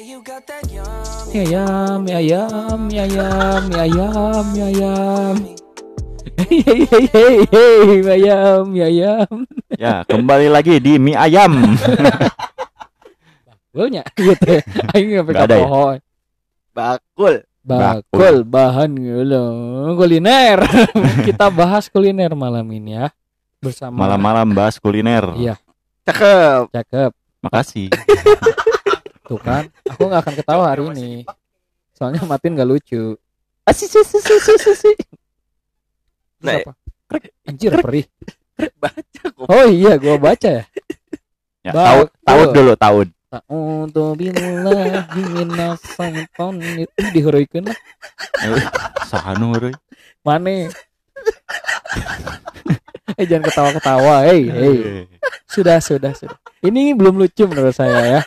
Mie ayam, mie ayam, mie ayam, mie ayam, mie ayam. Hei, hei, hei, hei, mie ayam, mie ayam. Ya, kembali lagi di mie ayam. Gue gitu ya. Aing sampai ke ada ya? pohon. Bakul. Bakul bahan gula kuliner. Kita bahas kuliner malam ini ya. Bersama Malam-malam bahas kuliner. Iya. Cakep. Cakep. Makasih. Tuh kan. Aku nggak akan ketawa hari ini. Soalnya Matin gak lucu. Asi si si si si si. si. Nah, Apa? Anjir perih. Baca kok. Oh iya, gua baca ya. Ya, taud, taud dulu, taud. Ta'udzu billahi minas syaitonir. Ih, dihuruykeun lah. Sahanu euy. Mane? eh jangan ketawa-ketawa. Hei, hei. Eh, Sudah, sudah, sudah. Ini belum lucu menurut saya ya.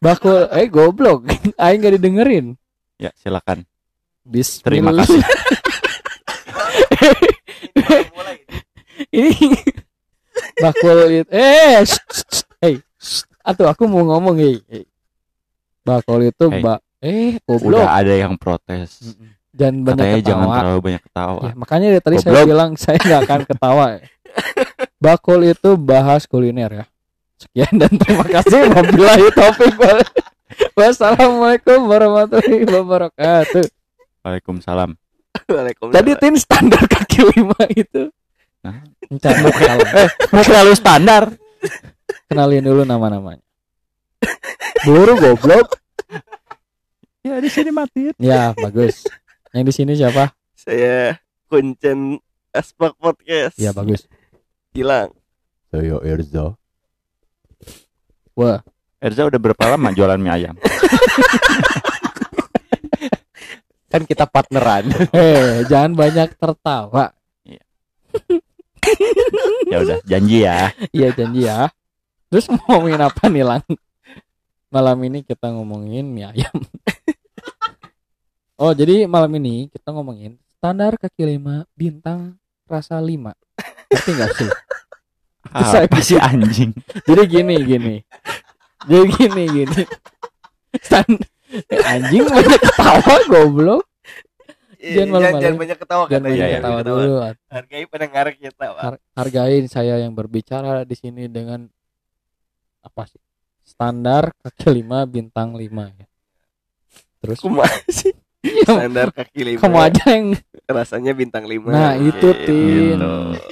Bakul eh goblok. Aing gak didengerin. Ya, silakan. Bismillah. Terima kasih. Ini bakul itu eh hey atuh aku mau ngomong hei, bakul itu Hey. bak eh goblok Udah ada yang protes. dan banyak Katanya jangan ketawa terlalu banyak ketawa. Ya, makanya dari tadi saya Goblok. bilang saya nggak akan ketawa bakul itu bahas kuliner ya sekian dan terima kasih wabillahi wal- wassalamualaikum warahmatullahi wabarakatuh Waalaikumsalam. Waalaikumsalam. tadi tin standar kaki lima itu Nah. Entar, mau kenalan. Eh, Mau terlalu standar. kenalin dulu nama-namanya Buru goblok Ya, di sini mati. ya bagus yang di sini siapa saya Kuncen Aspak Podcast. ya bagus Hilang. Saya Erza. Wah Erza udah berapa lama jualan mie ayam? kan kita partneran eh jangan banyak tertawa Ya udah, janji ya. Iya janji ya. Terus mau ngomongin apa nih Lang? Malam ini kita ngomongin mie ayam. oh jadi malam ini kita ngomongin standar kaki lima bintang rasa lima. Ngerti nggak sih? Saya Apa sih anjing? Jadi gini gini. Jadi gini gini. Stand Eh, anjing banyak ketawa goblok. Iya, Jangan malu-malu. jangan banyak ketawa Jangan iya, banyak iya, ketawa Ketawa. dulu. Hargai pendengar kita, Pak. Har- hargain saya yang berbicara di sini dengan apa sih? Standar kaki lima bintang lima ya. Terus Kumaha sih? Standar kaki lima. kamu aja yang Rasanya bintang lima. Nah, itu, Gitu. Tin.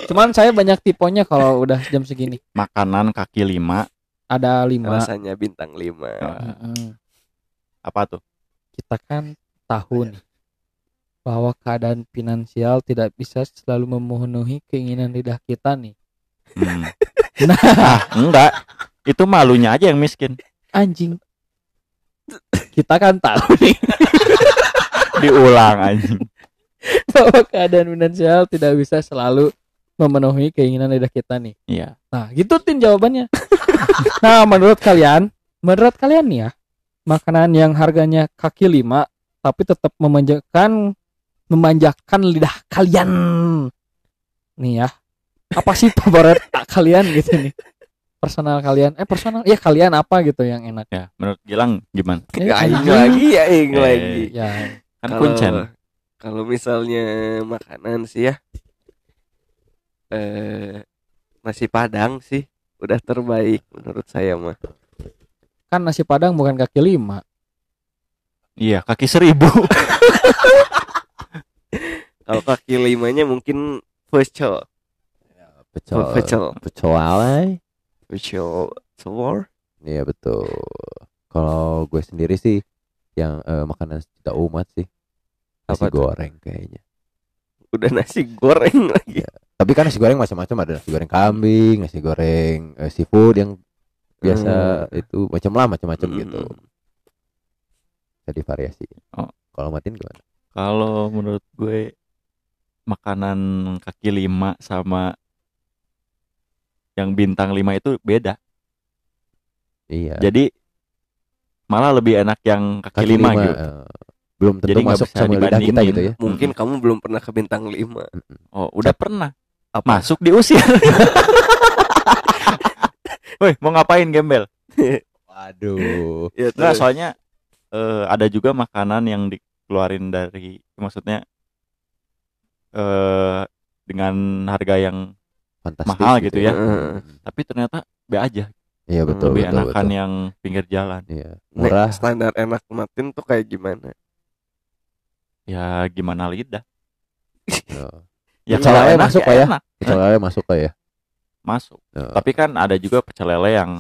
cuman saya banyak tiponya kalau udah jam segini Makanan kaki lima ada lima Rasanya bintang lima. Mm-mm. apa tuh? kita kan tahu nih bahwa keadaan finansial tidak bisa selalu memenuhi keinginan lidah kita nih Hmm. nah Ah, enggak. Itu malunya aja yang miskin. anjing kita kan tahu nih Diulang anjing. bahwa keadaan finansial tidak bisa selalu memenuhi keinginan lidah kita nih Iya. Nah, gitu tin jawabannya. nah, menurut kalian, menurut kalian nih ya, makanan yang harganya kaki lima tapi tetap memanjakan memanjakan lidah kalian. Nih ya. Apa sih favorit kalian gitu nih? Personal kalian, eh personal, ya kalian apa gitu yang enak? Ya, menurut Gilang gimana? Eh, anjing. lagi ya, aing Eh, lagi. Ya, Kan Kalau- kuncen. Kalau misalnya makanan sih ya, eh nasi padang sih udah terbaik menurut saya mah. kan nasi padang bukan kaki lima. Iya, kaki seribu. Kalau kaki limanya mungkin pecel, pecel pecel, pecel alay pecel telur. iya betul kalau gue sendiri sih yang eh, makanan tidak umat sih nasi Apa tuh? goreng kayaknya Udah nasi goreng lagi. tapi kan nasi goreng macam-macam ada nasi goreng kambing nasi goreng eh, seafood yang biasa itu macam lah macam-macam Hmm. gitu jadi variasi Oh. kalau matiin gimana Kalau menurut gue makanan kaki lima sama yang bintang lima itu beda. iya Jadi malah lebih enak yang kaki, lima, gitu. eh, belum tentu Jadi masuk sama lidah kita gitu ya Mungkin kamu belum pernah ke bintang lima. Oh, udah pernah. Masuk diusir. Woi, mau ngapain gembel? Aduh. Ya, terus. soalnya eh, ada juga makanan yang dikeluarin dari maksudnya eh dengan harga yang Fantastis Mahal gitu ya. Heeh. tapi ternyata be aja Iya betul lebih betul. enakan betul. yang pinggir jalan. Iya. Nek, Murah. standar enak matin tuh kayak gimana? Ya gimana lidah. Ya. Ya Pecel kalau lele enak masuk ya Pak, ya? enak. Pecel lele masuk lah ya. Masuk. Ya. Tapi kan ada juga pecel lele yang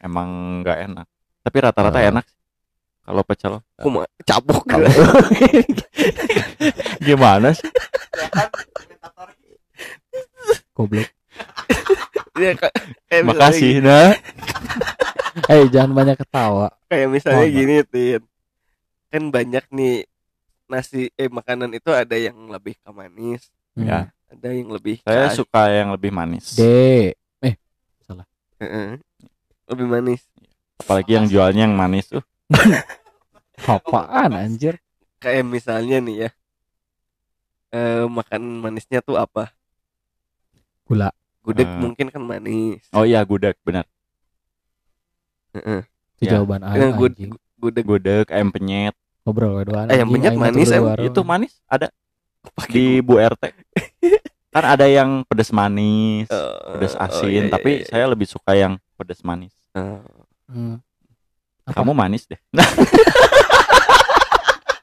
emang nggak enak. Tapi rata-rata Ah. enak. sih. Kalau pecel Kuma cabuk gimana sih? Goblok. Iya, Makasih gini- nah. Eh jangan banyak ketawa. Kayak misalnya Oh, gini, Tin. Kan banyak nih nasi eh makanan itu ada yang lebih ke manis, Hmm. Ya, ada yang lebih saya ke- suka yang lebih manis. D. Heeh. lebih manis. Apalagi yang jualnya yang manis tuh. Apaan anjir? Kayak misalnya nih ya. Eh makan manisnya tuh apa? Gula. Gudeg Eh. mungkin kan manis. Oh iya gudeg benar. Heeh. Itu Ya. jawaban. Gudeg Gudeg ayam penyet. Ngobrol. Ayam anjing, penyet aing mah manis, em. Itu manis ada pakai di Bu RT. kan ada yang pedas manis, Eh, pedas oh, asin, iya, iya, tapi iya. saya lebih suka yang pedas manis. Eh, Hmm. Apa? Kamu manis deh.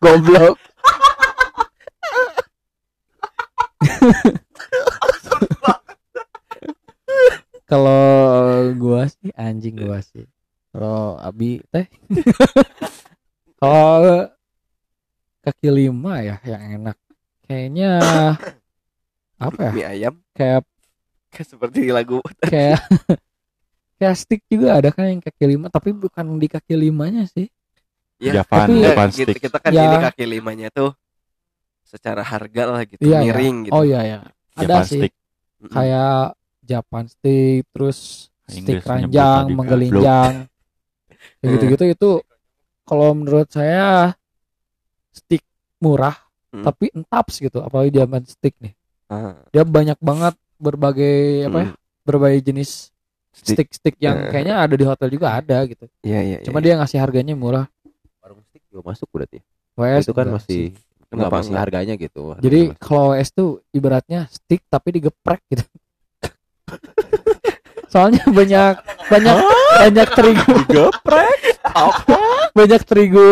goblok. Kalau gua sih anjing gua sih. Kalau Abi teh kalau kaki lima ya yang enak. Kayaknya apa ya? mie ayam Kayak kayak seperti lagu kayak kayak stick juga ada kan yang kaki lima tapi bukan di kaki limanya sih. Ya, Javan, tapi- kita, stick. kita kan Ya. ini kaki limanya tuh secara harga lah gitu iya. miring gitu Oh iya ya. Ada Javan sih stick. Kayak Japan stick terus Inggris stick nyebut ranjang, menggelinjang. Gitu-gitu itu kalau menurut saya stick murah Hmm. tapi entaps gitu apalagi Japan stick nih. Ah, Dia banyak banget berbagai apa ya? mm. Berbagai jenis Stick. stick-stick yang Eh. kayaknya ada di hotel juga ada gitu. Iya iya. Cuma iya. dia ngasih harganya murah. Warung stick juga masuk berarti. WS itu kan enggak masih masih enggak? harganya gitu. Jadi kalau WS tuh ibaratnya stick tapi digeprek gitu. Soalnya banyak banyak banyak terigu Geprek. banyak terigu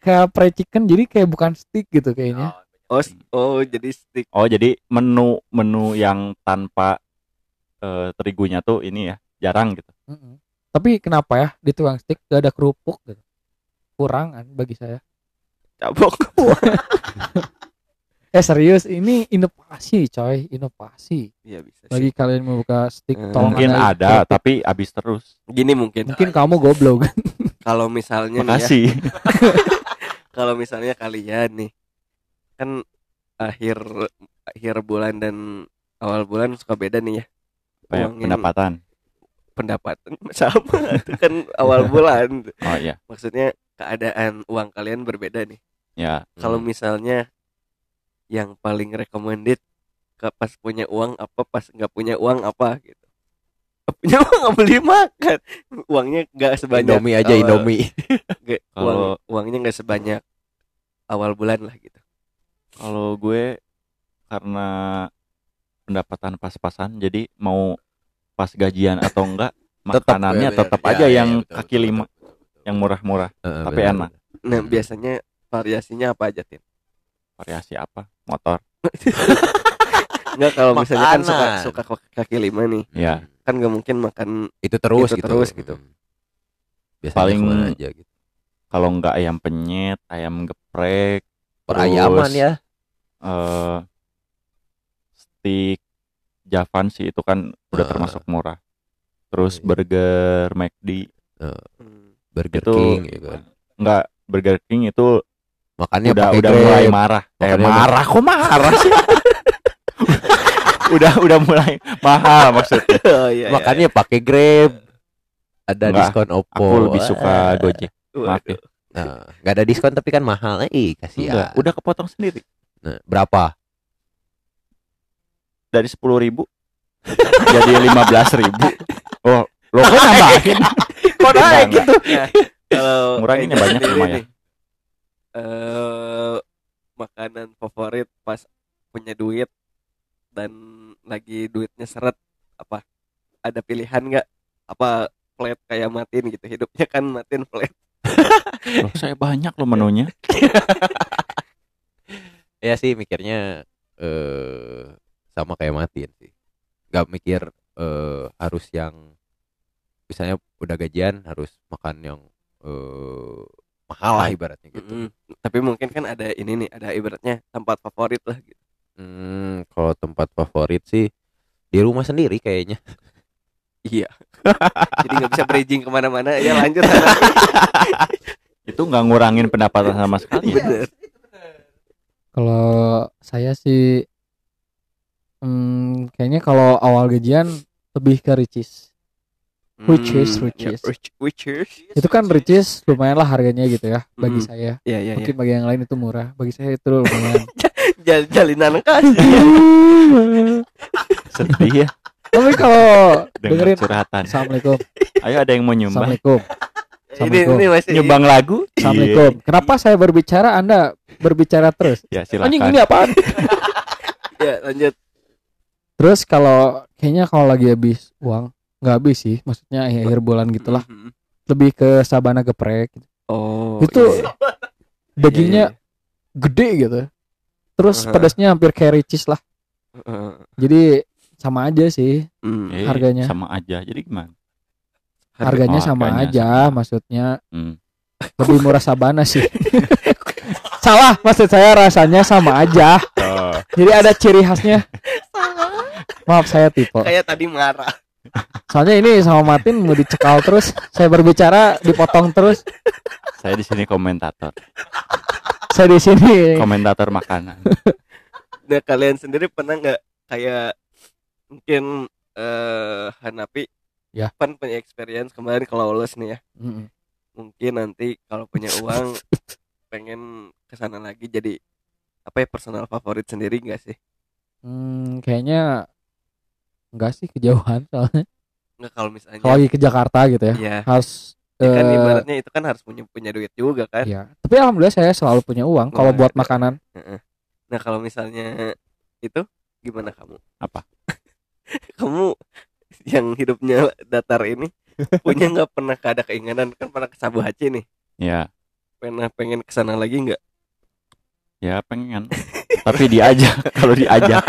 kayak fried chicken jadi kayak bukan stick gitu kayaknya. Oh, s- oh jadi stick. Oh jadi menu menu yang tanpa eh, terigunya tuh ini ya jarang gitu. Mm-mm. Tapi kenapa ya di tukang stick gak ada kerupuk gitu? Kurang kan bagi saya. Cabok. Eh serius ini inovasi coy, inovasi. Iya bisa Bagi sih. kalian mau buka stick tolong Mungkin ada tapi habis terus. Gini mungkin. Mungkin kamu goblok. Kalau misalnya nih ya, Makasih. kalau misalnya kalian nih kan akhir akhir bulan dan awal bulan suka beda nih ya. Kayak Uangin- pendapatan. pendapatan sama itu kan awal bulan. Oh iya. Maksudnya keadaan uang kalian berbeda nih. Ya. Kalau misalnya yang paling recommended ke pas punya uang apa pas nggak punya uang apa gitu. Punya uang nggak beli makan, uangnya nggak sebanyak Indomie aja awal- Indomie. Kalau- uang, uangnya nggak sebanyak awal bulan lah gitu. Kalau gue karena pendapatan pas-pasan jadi mau pas gajian atau enggak makanannya tetap Ya, aja ya, yang ya, betul, kaki betul, lima betul, betul, betul. yang murah-murah Heeh, tapi benar, enak. Nah biasanya variasinya apa aja tin? Variasi apa motor Nggak kalau misalnya kan suka suka kaki lima nih, ya kan nggak mungkin makan itu terus Itu gitu. terus gitu. Hmm. Biasanya Paling- aja gitu. kalau enggak ayam penyet ayam geprek Perayaman terus, ya. eh stick Javan sih itu kan udah Eh. termasuk murah terus Iya. burger McD hmm, Burger itu King gitu kan. enggak Burger King itu Makannya udah udah Grab. mulai marah eh marah kok marah sih udah udah mulai mahal maksudnya oh iya. iya. Makannya pakai Grab. Ada Enggak, diskon Oppo. aku lebih suka Ah. Gojek maaf ya. Nah, nggak ada diskon tapi kan mahal. Eh, Enggak, kasihan. udah kepotong sendiri Nah, berapa? dari sepuluh ribu jadi lima belas ribu oh lo kan nambahin Kok naik gitu. Kalau Ega banyak lumayan. Eh makanan favorit pas punya duit dan lagi duitnya seret apa ada pilihan nggak? Apa flat kayak matin gitu hidupnya kan matin flat. Loh, saya banyak loh menunya. ya sih mikirnya eh sama kayak matiin sih. Nggak mikir eh harus yang misalnya udah gajian harus makan yang eh mahal lah ibaratnya gitu Mm-mm. tapi mungkin kan ada ini nih ada ibaratnya tempat favorit lah gitu Hmm, kalau tempat favorit sih di rumah sendiri kayaknya. iya jadi nggak bisa bridging ke mana-mana ya lanjut Itu nggak ngurangin pendapatan sama sekali. ya. bener Kalau saya sih hmm, kayaknya kalau awal gajian lebih ke ricis. Which is, Hmm, which ya, is. which, which is Itu kan ricis lumayan lah harganya gitu ya bagi Mm. saya. ya ya ya Mungkin bagi yang lain itu murah, bagi saya itu lumayan. Jal- jalinan kasih Sedih ya Tapi kalau dengerin curhatan. Assalamualaikum, Ayo ada yang mau nyumbang. Assalamualaikum, ini Assalamualaikum. ini masih Nyumbang lagu? Assalamualaikum. Kenapa saya berbicara Anda berbicara terus? Iya. Ya Anjing silakan. ini apaan? ya lanjut Terus kalau kayaknya kalau lagi habis uang, nggak habis sih, maksudnya akhir bulan gitulah. Mhm. Lebih ke sabana geprek. gitu. oh Itu iya. Dagingnya Iya, gede gitu. Terus Heeh. pedasnya hampir kayak ricis lah. iya. Heeh. Jadi sama aja sih. Hmm. Eh, Harganya. sama aja. Jadi gimana? Harganya Oh, sama harganya aja, sama. maksudnya Hmm. lebih murah sabana sih. Salah, maksud saya rasanya sama aja. Oh, Jadi ada ciri khasnya. Maaf saya tipe. kayak tadi marah Soalnya ini sama Martin mau dicekal terus. Saya berbicara dipotong terus. saya di sini komentator. Saya di sini. Komentator makanan. nah kalian sendiri pernah nggak kayak mungkin eh Hanapi Ya. kan punya experience kemarin kalau lulus nih ya Mm-mm. mungkin nanti kalau punya uang pengen ke sana lagi jadi apa ya personal favorit sendiri nggak sih Hmm, kayaknya enggak sih kejauhan soalnya. nggak kalau misalnya Kalau lagi ke Jakarta gitu ya. ya Harus ya kan eh, ibaratnya itu kan harus punya punya duit juga kan Iya. Tapi alhamdulillah saya selalu punya uang kalau Wah, buat ada. makanan. nah kalau misalnya itu gimana kamu Apa? kamu yang hidupnya datar ini punya nggak pernah ada keinginan kan pernah ke Sabu Haci nih Ya, pernah pengen ke sana lagi nggak ya pengen. Tapi diajak kalau diajak.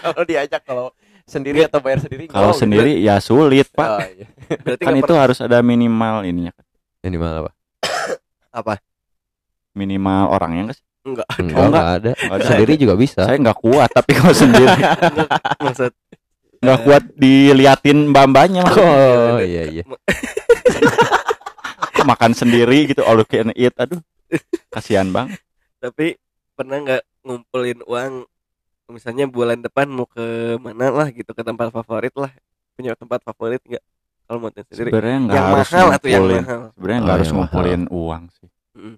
kalau diajak kalau Sendiri atau bayar sendiri? Kalau Oh, sendiri ya sulit, Pak. Oh, iya. berarti Kan nggak itu harus ada minimal ininya. Ini malah apa? Apa? Minimal orangnya enggak sih? Enggak. Enggak, enggak. enggak ada. Nggak ada. Sendiri juga bisa. Saya nggak kuat tapi kalau sendiri maksud nggak kuat diliatin mbak-mbaknya Mas. Oh iya iya. makan sendiri gitu all you can eat aduh kasihan bang tapi pernah nggak ngumpulin uang misalnya bulan depan mau ke mana lah gitu ke tempat favorit lah. Punya tempat favorit nggak? Kalau mau sendiri. Sebenarnya nggak yang harus mahal atau yang mahal. Sebenarnya Oh, nggak harus yang ngumpulin uang sih. Mm.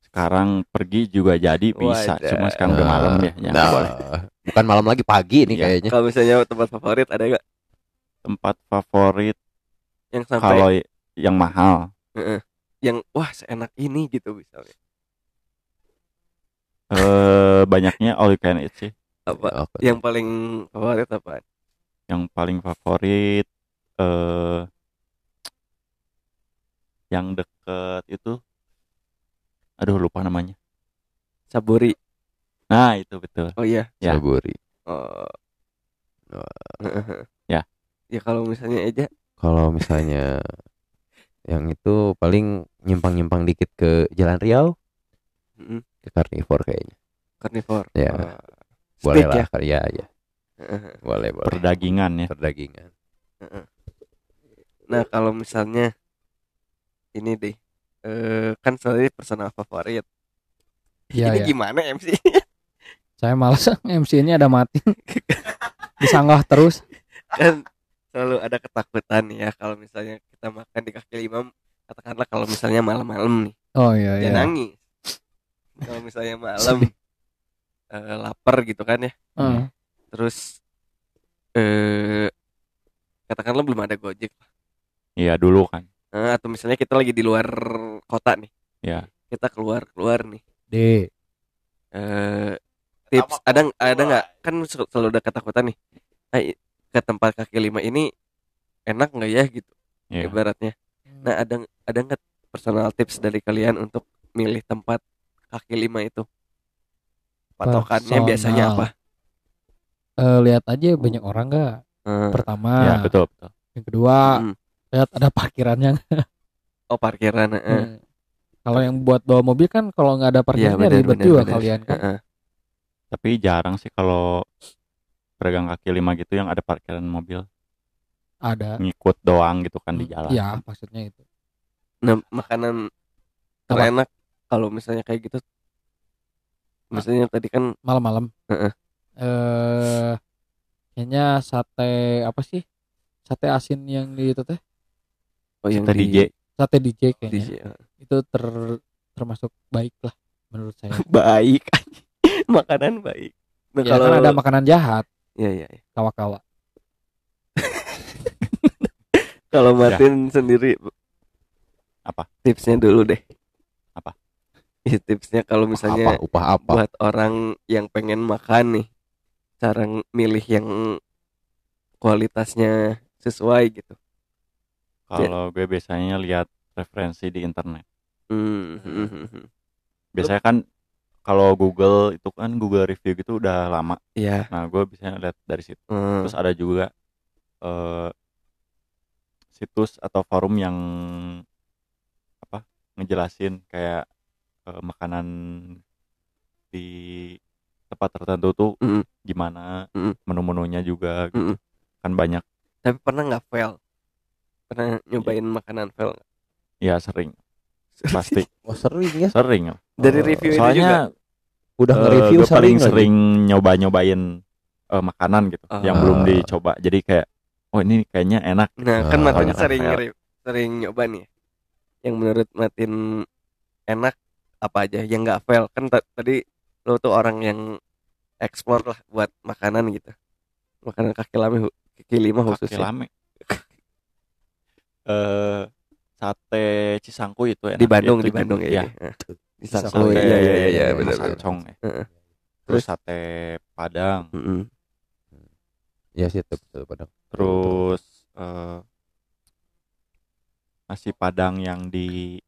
sekarang pergi juga jadi bisa Wadah. cuma sekarang udah malam ya ya nggak Nah, boleh. bukan malam lagi pagi nih Iya. kayaknya. kalau misalnya tempat favorit ada nggak? Tempat favorit yang sampai kalau yang mahal. Heeh. yang wah seenak ini gitu misalnya. Eh banyaknya all you can eat sih apa Apa? yang paling favorit apa yang paling favorit eh yang deket itu aduh lupa namanya saburi nah itu betul oh iya Ya. Saburi. oh Oh. Ya. ya kalau misalnya Eja Kalau misalnya yang itu paling nyimpang-nyimpang dikit ke Jalan Riau mm, ke Carnivore kayaknya. carnivore Ya. Oh. Boleh lah. ya Ya, ya. Boleh, boleh. perdagingan ya Perdagingan. Nah kalau misalnya ini deh, eh, kan soalnya personal favorit. Iya, ini iya. gimana MC? Saya malas MC-nya ada mati. Disanggah terus. kan selalu ada ketakutan ya kalau misalnya kita makan di kaki lima, katakanlah kalau misalnya malam-malam nih, Oh iya dia iya. nangis. Kalau misalnya malam eh, lapar gitu kan ya, Heeh. terus eh katakanlah belum ada gojek, iya dulu kan. Eh, atau misalnya kita lagi di luar kota nih. Ya. kita keluar keluar nih. D. Eh tips ada ada nggak? Kan sel- selalu ada ketakutan nih. Eh, ke tempat kaki lima ini enak nggak ya gitu. Ya. ibaratnya. Nah ada ada nggak personal tips dari kalian untuk milih tempat kaki lima itu patokannya Personal. biasanya apa Eh, lihat aja banyak orang nggak Eh, pertama Ya, betul, betul. yang kedua mm, lihat ada parkirannya oh parkiran eh. Hmm. kalau yang buat bawa mobil kan kalau nggak ada Iya, parkirnya benar, ribet juga kalian kan Eh, eh. Tapi jarang sih kalau pedagang kaki lima gitu yang ada parkiran mobil ada ngikut doang gitu kan di Hmm, jalan. iya maksudnya itu nah makanan terenak kalau misalnya kayak gitu misalnya tadi kan malam-malam. Heeh. eh kayaknya sate apa sih? Sate asin yang di itu teh? Oh yang Kita di DJ. sate DJ kayaknya. DJ, itu ter termasuk baik lah menurut saya. Baik. Makanan baik. Nah, ya kan ada makanan jahat. Ya, ya, ya. kawa-kawa kalau Martin sendiri Apa? tipsnya dulu deh? Ya, tipsnya kalau misalnya apa upah apa buat orang yang pengen makan nih cara milih yang kualitasnya sesuai gitu Kalau gue biasanya lihat referensi di internet. Hmm, hmm, hmm, hmm. Biasanya kan kalau Google itu kan Google review gitu udah lama. Iya. Nah, gue biasanya lihat dari situ. hmm. Terus ada juga eh, situs atau forum yang apa ngejelasin kayak eh, makanan di tempat tertentu tuh Mm. gimana Mm. menu-menunya juga gitu. Mm-mm. kan banyak Tapi pernah nggak fail? Pernah nyobain makanan fail nggak? ya sering pasti oh sering ya sering. Dari review itu juga. soalnya udah eh, nge-review paling lagi. sering nyoba-nyobain eh, makanan gitu yang Ah. belum dicoba jadi kayak oh ini kayaknya enak Nah, kan Ah. Martin kan sering sering nyoba nih. ya. Yang menurut Martin enak apa aja yang nggak fail kan ta- tadi lo tuh orang yang explore lah buat makanan gitu. Makanan kaki lima kaki lima kaki khususnya lame eh sate Cisangku itu enak di Bandung Itu di Bandung juga- ya. ya. Di Sate- Sangko ya ya ya ya benar. Acong ya. Heeh. terus sate Padang Mm-mm. ya sih tetap tetap padang terus eh, nasi Padang yang di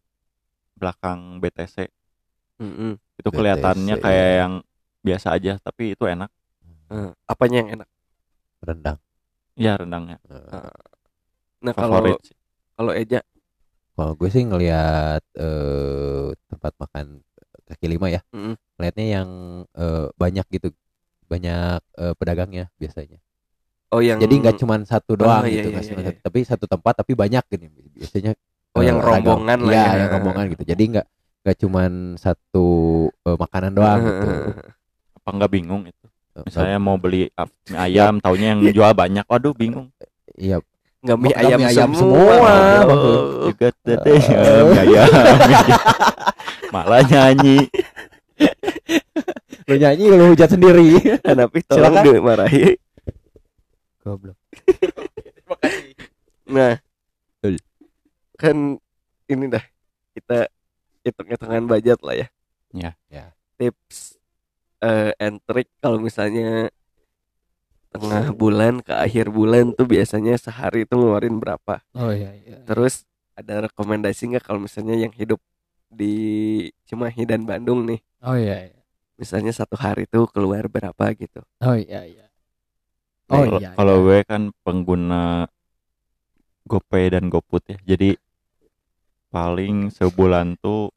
belakang BTC Mm-mm. itu BTC, kelihatannya iya. kayak yang biasa aja tapi itu enak Eh, apanya yang enak? rendang ya rendangnya Eh, Nah kalau kalau Eja kalau gue sih ngelihat eh, tempat makan kaki lima ya Mm-mm. ngelihatnya yang eh, banyak gitu banyak eh, pedagangnya biasanya oh yang jadi nggak cuma satu doang Oh, iya, gitu iya, cuma iya, satu, tapi satu tempat tapi banyak gini biasanya Oh, yang ragam. rombongan lah Iya, ya. yang rombongan gitu jadi nggak nggak cuma satu eh, makanan doang gitu. Apa nggak bingung itu? Eh, misalnya mau beli mie ayam taunya yang jual banyak. Waduh bingung. Iya. Nggak mie ayam, mie ayam semua, juga teteh mie ayam malah nyanyi. Lu nyanyi lu hujat sendiri. Tapi tolong dimarahi goblok. Nah, kan ini dah kita hitung-hitungan budget lah ya. Ya. Ya. Tips eh and trick kalau misalnya tengah bulan ke akhir bulan tuh biasanya sehari itu ngeluarin berapa? oh iya iya Terus ada rekomendasi nggak kalau misalnya yang hidup di Cimahi dan Bandung nih, oh iya iya misalnya satu hari tuh keluar berapa gitu? oh iya iya oh Kalau- iya kalau iya. gue kan pengguna GoPay dan GoPut ya jadi paling sebulan tuh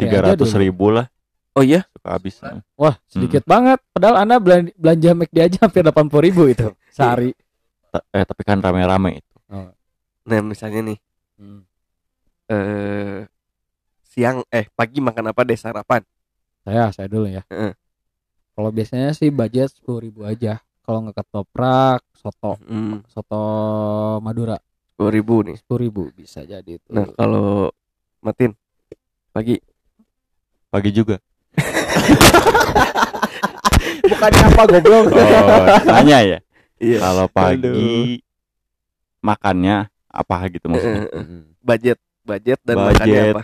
tiga ratus ribu lah. Oh iya, suka habis wah sedikit banget. Padahal anda belan- belanja McD aja hampir 80 ribu itu sehari. Eh tapi kan rame-rame itu. Nah misalnya nih. Hmm. eh siang eh pagi makan apa deh sarapan? saya saya dulu ya. Heeh. kalau biasanya sih budget sepuluh ribu aja. Kalau nggak ketoprak soto. Hmm, soto Madura sepuluh ribu nih. sepuluh ribu bisa jadi itu Nah kalau Matin pagi pagi juga bukannya apa goblok oh tanya ya Iya. kalau pagi makannya apa gitu maksudnya. Eh, eh, Mm. budget budget dan Budget. makannya apa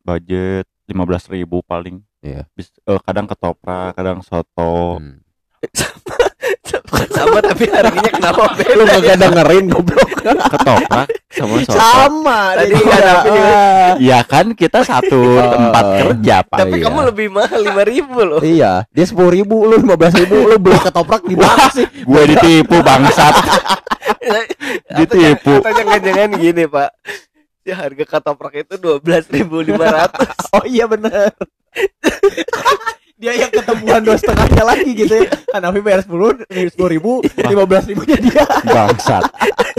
Budget 15.000 paling. Iya. Bis- eh, kadang ketoprak, kadang soto. Hmm. sama tapi harganya kenapa beda Lu kagak dengerin goblok. Ketoprak sama soto. Sama. Tadi ada. Iya kan kita satu tempat kerja pak. tapi iya. kamu lebih mahal lima ribu loh Iya, dia sepuluh ribu, lu lima belas ribu, lu beli ketoprak di mana sih? Gue ditipu bangsat. Ditipu. atau jangan-jangan gini pak si harga ketoprak itu dua belas ribu lima ratus Oh iya bener. Dia yang ketemuan dua setengahnya lagi gitu ya. Hanafi bayar sepuluh, sepuluh ribu, lima belas ribunya dia. Bangsat.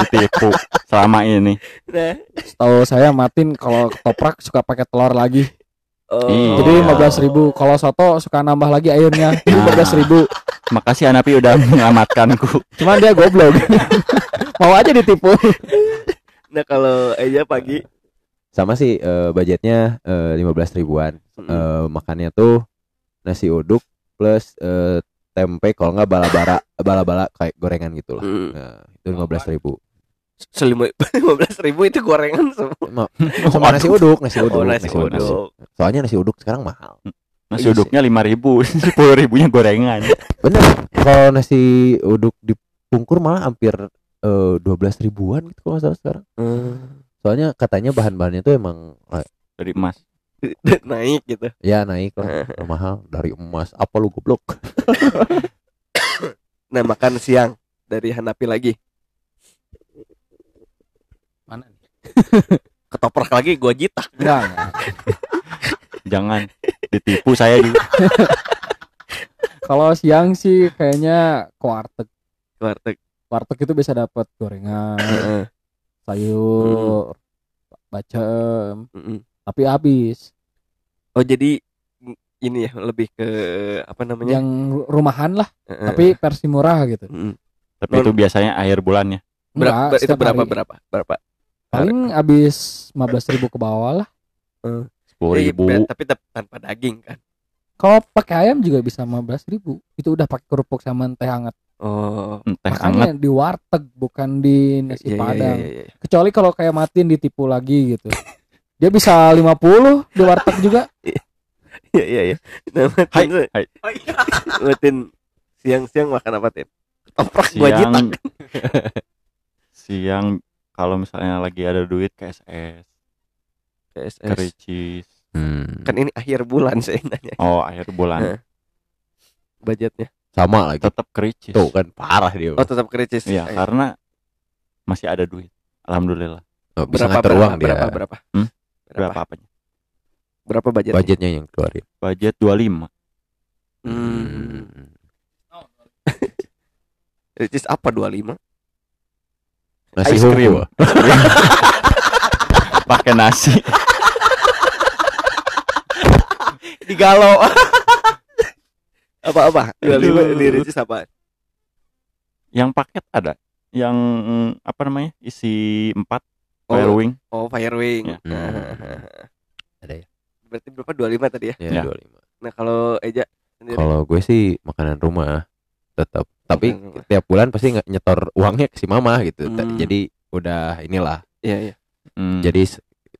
Ditipu selama ini. nah Tahu saya Matin kalau ketoprak suka pakai telur lagi. oh, Iya. Jadi lima belas ribu. Kalau soto suka nambah lagi airnya. Nah. Lima belas ribu. Makasih Anapi udah menyelamatkanku. Cuman dia goblok. Mau aja ditipu. nah kalau aja pagi Sama sih eh, budgetnya lima belas ribuan. mm, Eh, makannya tuh nasi uduk plus eh, tempe kalau nggak bala-bala bala-bala kayak gorengan gitu lah. mm, Nah, itu lima belas ribu. selima lima belas ribu itu gorengan semua Sama nasi uduk, nasi uduk, oh nasi uduk Soalnya nasi uduk sekarang mahal. Nasi Iya uduknya lima ribu, sepuluh ribunya gorengan. Bener. Kalau nasi uduk dipungkur malah hampir dua belas ribuan gitu kalau salah sekarang. Hmm, Soalnya katanya bahan-bahannya tuh emang eh, Dari emas. naik gitu ya naik lah mahal dari emas. Apa lu goblok? nah makan siang dari Hanapi lagi Mana nih? ketoprak lagi gua jitak Enggak, enggak. Jangan ditipu saya juga. Kalau siang sih kayaknya ke warteg. warteg Warteg itu bisa dapat gorengan, sayur, bacem, Mm-mm. Tapi habis. oh jadi ini ya lebih ke apa namanya Yang rumahan lah, Heeh. tapi versi murah gitu. Tapi itu biasanya akhir bulannya. berapa Enggak, itu berapa hari. berapa berapa Paling habis 15.000 ribu ke bawah lah. Sepuluh Iya, ribu. ber- tapi tanpa daging kan Kalau pakai ayam juga bisa 15.000 ribu. Itu udah pakai kerupuk sama teh hangat. oh Teh hangat. Di warteg bukan di nasi iya, iya, padang. iya, iya. Kecuali kalau kayak Matin ditipu lagi gitu. Dia bisa 50 di warteg juga. iya iya iya nah, Hai, Matin, hai. Matin siang-siang makan apa tin ketoprak gua jitak Siang. siang kalau misalnya lagi ada duit KSS, KSS. kericis. Hmm. kan ini akhir bulan saya nanya Oh, akhir bulan. Budgetnya Sama lagi. Tetap kericis. Tuh kan parah dia. oh tetap kritis Iya, Eh, karena masih ada duit. Alhamdulillah. Oh, bisa berapa ngatur berapa, uang dia. berapa berapa Hmm? Berapa Berapa apanya? berapa budget Budgetnya yang keluarin. Budget 25. hmm. kritis apa 25 Nasi hukum. Pakai nasi. digalau apa apa dua lima Aduh. di Ricis apa Yang paket ada. Yang apa namanya? Isi 4 fire oh, wing. oh Firewing Ya. Hmm. Ada ya? berarti berapa 25 tadi ya Ya, Ya. 25. nah kalau Eja sendiri Kalau gue sih makanan rumah tetap. Tapi rumah. tiap bulan pasti nggak nyetor uangnya ke si mama gitu. Hmm. Jadi udah inilah. iya iya Hmm. Jadi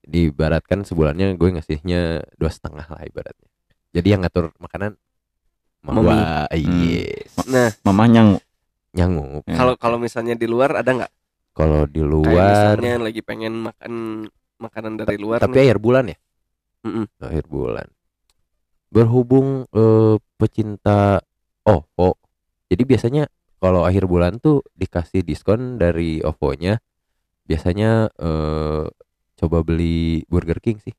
diibaratkan sebulannya gue ngasihnya dua setengah lah ibaratnya. Jadi yang ngatur makanan mama yes. nah mamanya Nyangup. Ya. kalau kalau misalnya di luar ada nggak Kalau di kayak luar misalnya lagi pengen makan makanan dari luar tapi nih. akhir bulan ya? Mm-mm. Akhir bulan. Berhubung eh, pecinta OVO. Jadi biasanya kalau akhir bulan tuh dikasih diskon dari OVO-nya. Biasanya eh, coba beli Burger King sih.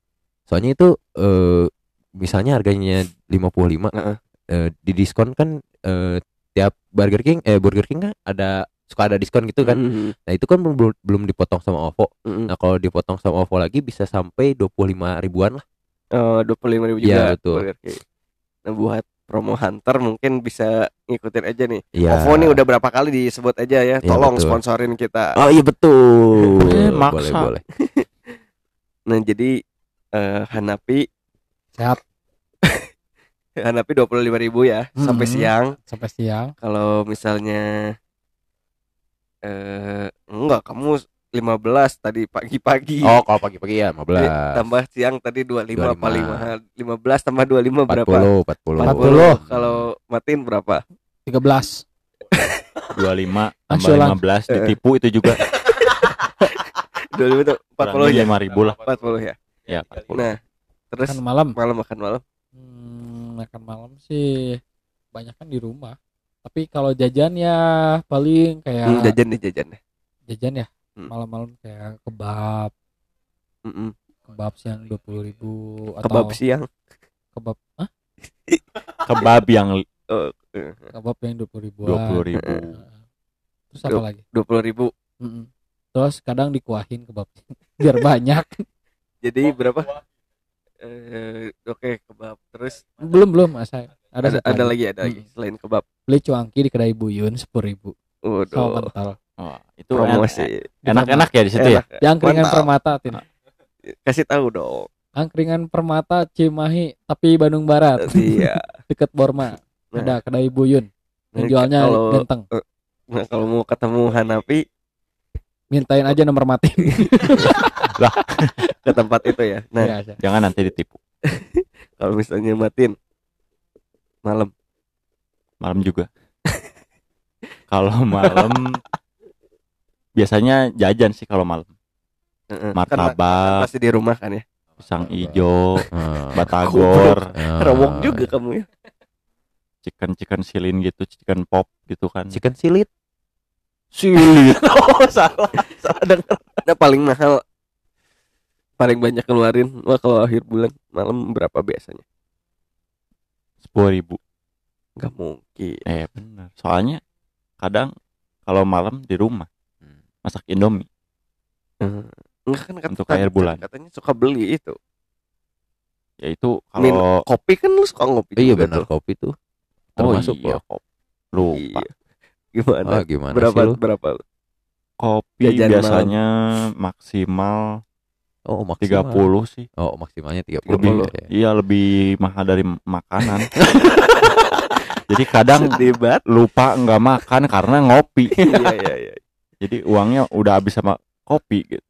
Soalnya itu eh, misalnya harganya 55 Heeh. eh, di diskon kan eh, tiap Burger King eh Burger King kan ada suka ada diskon gitu kan. Mm-mm. Nah, itu kan belum belum dipotong sama OVO. Mm-mm. Nah, kalau dipotong sama OVO lagi bisa sampai 25 ribuan lah. Oh, dua puluh lima ribu Iya, juga betul. Burger King. Nah buat promo hunter mungkin bisa ngikutin aja nih. Iya. OVO nih udah berapa kali disebut aja ya. Iya, Tolong betul. sponsorin kita. Oh iya betul. Eh, boleh maksa. boleh. Nah jadi eh, Hanapi Sehat Hanapi dua puluh lima ribu ya sampai Mhm. siang. sampai siang. Kalau misalnya eh enggak kamu 15 tadi pagi-pagi. Oh, kalau pagi-pagi ya 15. Jadi, tambah siang tadi 25, apa 25. 5 15 tambah 25 berapa? 40, 40. 40. Kalau matiin berapa? 13 25 tambah Nasional. 15 ditipu itu juga 25 itu 40 ya. lima ribu lah 40 ya. ya 40. Nah, terus Makan malam malam makan malam. Hmm, makan malam sih banyak kan di rumah. Tapi kalau jajan ya paling kayak Hmm, jajan deh jajan deh. jajan ya Hmm. malam-malam kayak kebab Mm-mm. kebab siang dua puluh ribu atau Kebab siang. kebab Hah? kebab yang Oh, eh, kebab yang dua puluh ribu dua puluh ribu terus apa lagi 20 ribu. Mm-mm. terus kadang dikuahin kebab biar banyak Jadi berapa? Eh, oke kebab. Terus belum belum mas saya ada ada, ada lagi ada lagi Hmm. selain kebab. beli cuanki di kedai buyun sepuluh ribu sama Waduh. kental oh, itu Promosi. enak-enak ya di situ ya Enak. yang keringan permata tin Kasih tahu dong. angkringan permata Cimahi tapi Bandung Barat Iya. deket Borma Nah. ada kedai buyun yang Nah, jualnya kalau- genteng Nah, kalau mau ketemu Hanapi mintain aja nomor mati ke tempat itu ya. Nah, iya. jangan nanti ditipu kalau misalnya matiin malam malam juga kalau malam biasanya jajan sih kalau malam Heeh. Kan martabak masih di rumah kan ya. pisang ijo batagor. Rawok juga kamu ya. chicken chicken silin gitu chicken pop gitu kan Chicken silit. silit oh, salah. Salah dengar. Nah, paling mahal paling banyak keluarin wah kalau akhir bulan malam berapa biasanya? Sepuluh ribu Gak mungkin. eh benar soalnya kadang kalau malam di rumah Hmm. masak indomie Hmm. Enggak kan kata, Untuk akhir bulan. katanya suka beli itu. yaitu Min kalau kopi kan lu suka ngopi Iya juga benar tuh. kopi tuh. oh Termasuk iya loh. kop lupa Iya. Gimana? Ah, gimana berapa sih lu? berapa lu? kopi Jajan biasanya maksimal Oh, maksimal. 30 sih Oh, maksimalnya 30. lebih ya. iya lebih mahal dari makanan jadi kadang Sedih banget. lupa nggak makan karena ngopi iya iya iya. jadi uangnya udah habis sama kopi gitu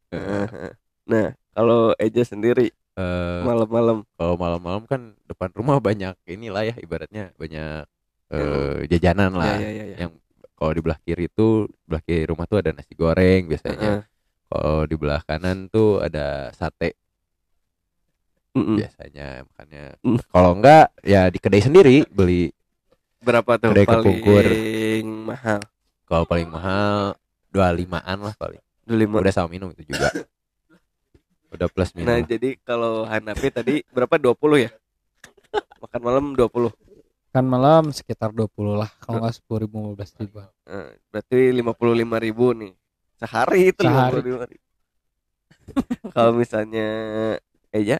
Nah, kalau Eja sendiri Eh, malam-malam kalau malam-malam kan depan rumah banyak inilah ya ibaratnya banyak eh, jajanan lah. Iya, iya, iya. Yang kalau di belah kiri itu belah kiri rumah tuh ada nasi goreng biasanya. Heeh. Kalau di belah kanan tuh ada sate Mm-mm. biasanya makanya. Mm. Kalau enggak ya di kedai sendiri beli. Berapa tuh Kedai paling kepungkur. mahal? Kalau paling mahal 25-an lah paling. Dua lima. Udah sama minum itu juga. Udah plus minum. Nah, lah. jadi kalau Hanafi tadi berapa 20 ya? Makan malam 20. kan malam sekitar 20 lah kalau nggak sepuluh ribu 15 ribu Nah, berarti 55 ribu nih. Sehari itu Sehari. 55 ribu. kalau misalnya Eja,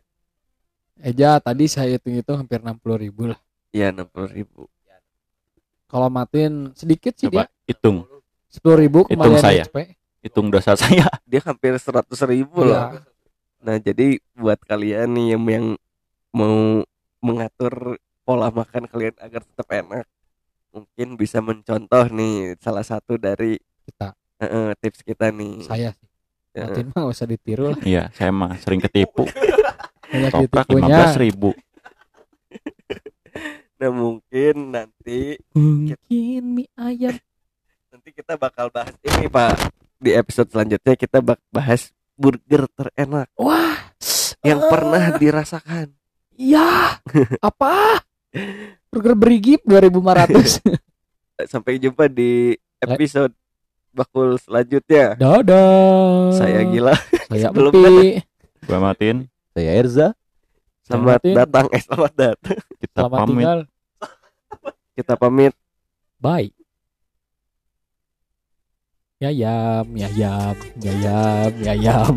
Eja tadi saya hitung itu hampir 60 ribu lah ya 60 ribu. kalau matiin sedikit sih coba dia hitung sepuluh ribu Hitung saya. XP hitung dosa saya Dia hampir 100 ribu loh. Iya. Nah, jadi buat kalian nih yang, yang mau mengatur pola makan kalian agar tetap enak, mungkin bisa mencontoh nih salah satu dari kita eh, tips kita nih. saya sih. Matiin mah nggak usah ditiru lah. Iya saya mah sering ketipu. Banyak toprak ditipunya. 15 ribu. Nah, mungkin nanti mungkin mie ayam. Nanti kita bakal bahas ini Pak. Di episode selanjutnya kita bak bahas burger terenak. Wah. Yang Ah. pernah dirasakan. iya. Apa? Burger berigip 2500 Sampai jumpa di episode bakul selanjutnya. dadah Saya gila. saya Upi gua matiin Saya Erza. Selamat Martin. datang, eh selamat datang. kita selamat pamit tinggal Kita pamit. bye ya yam ya yam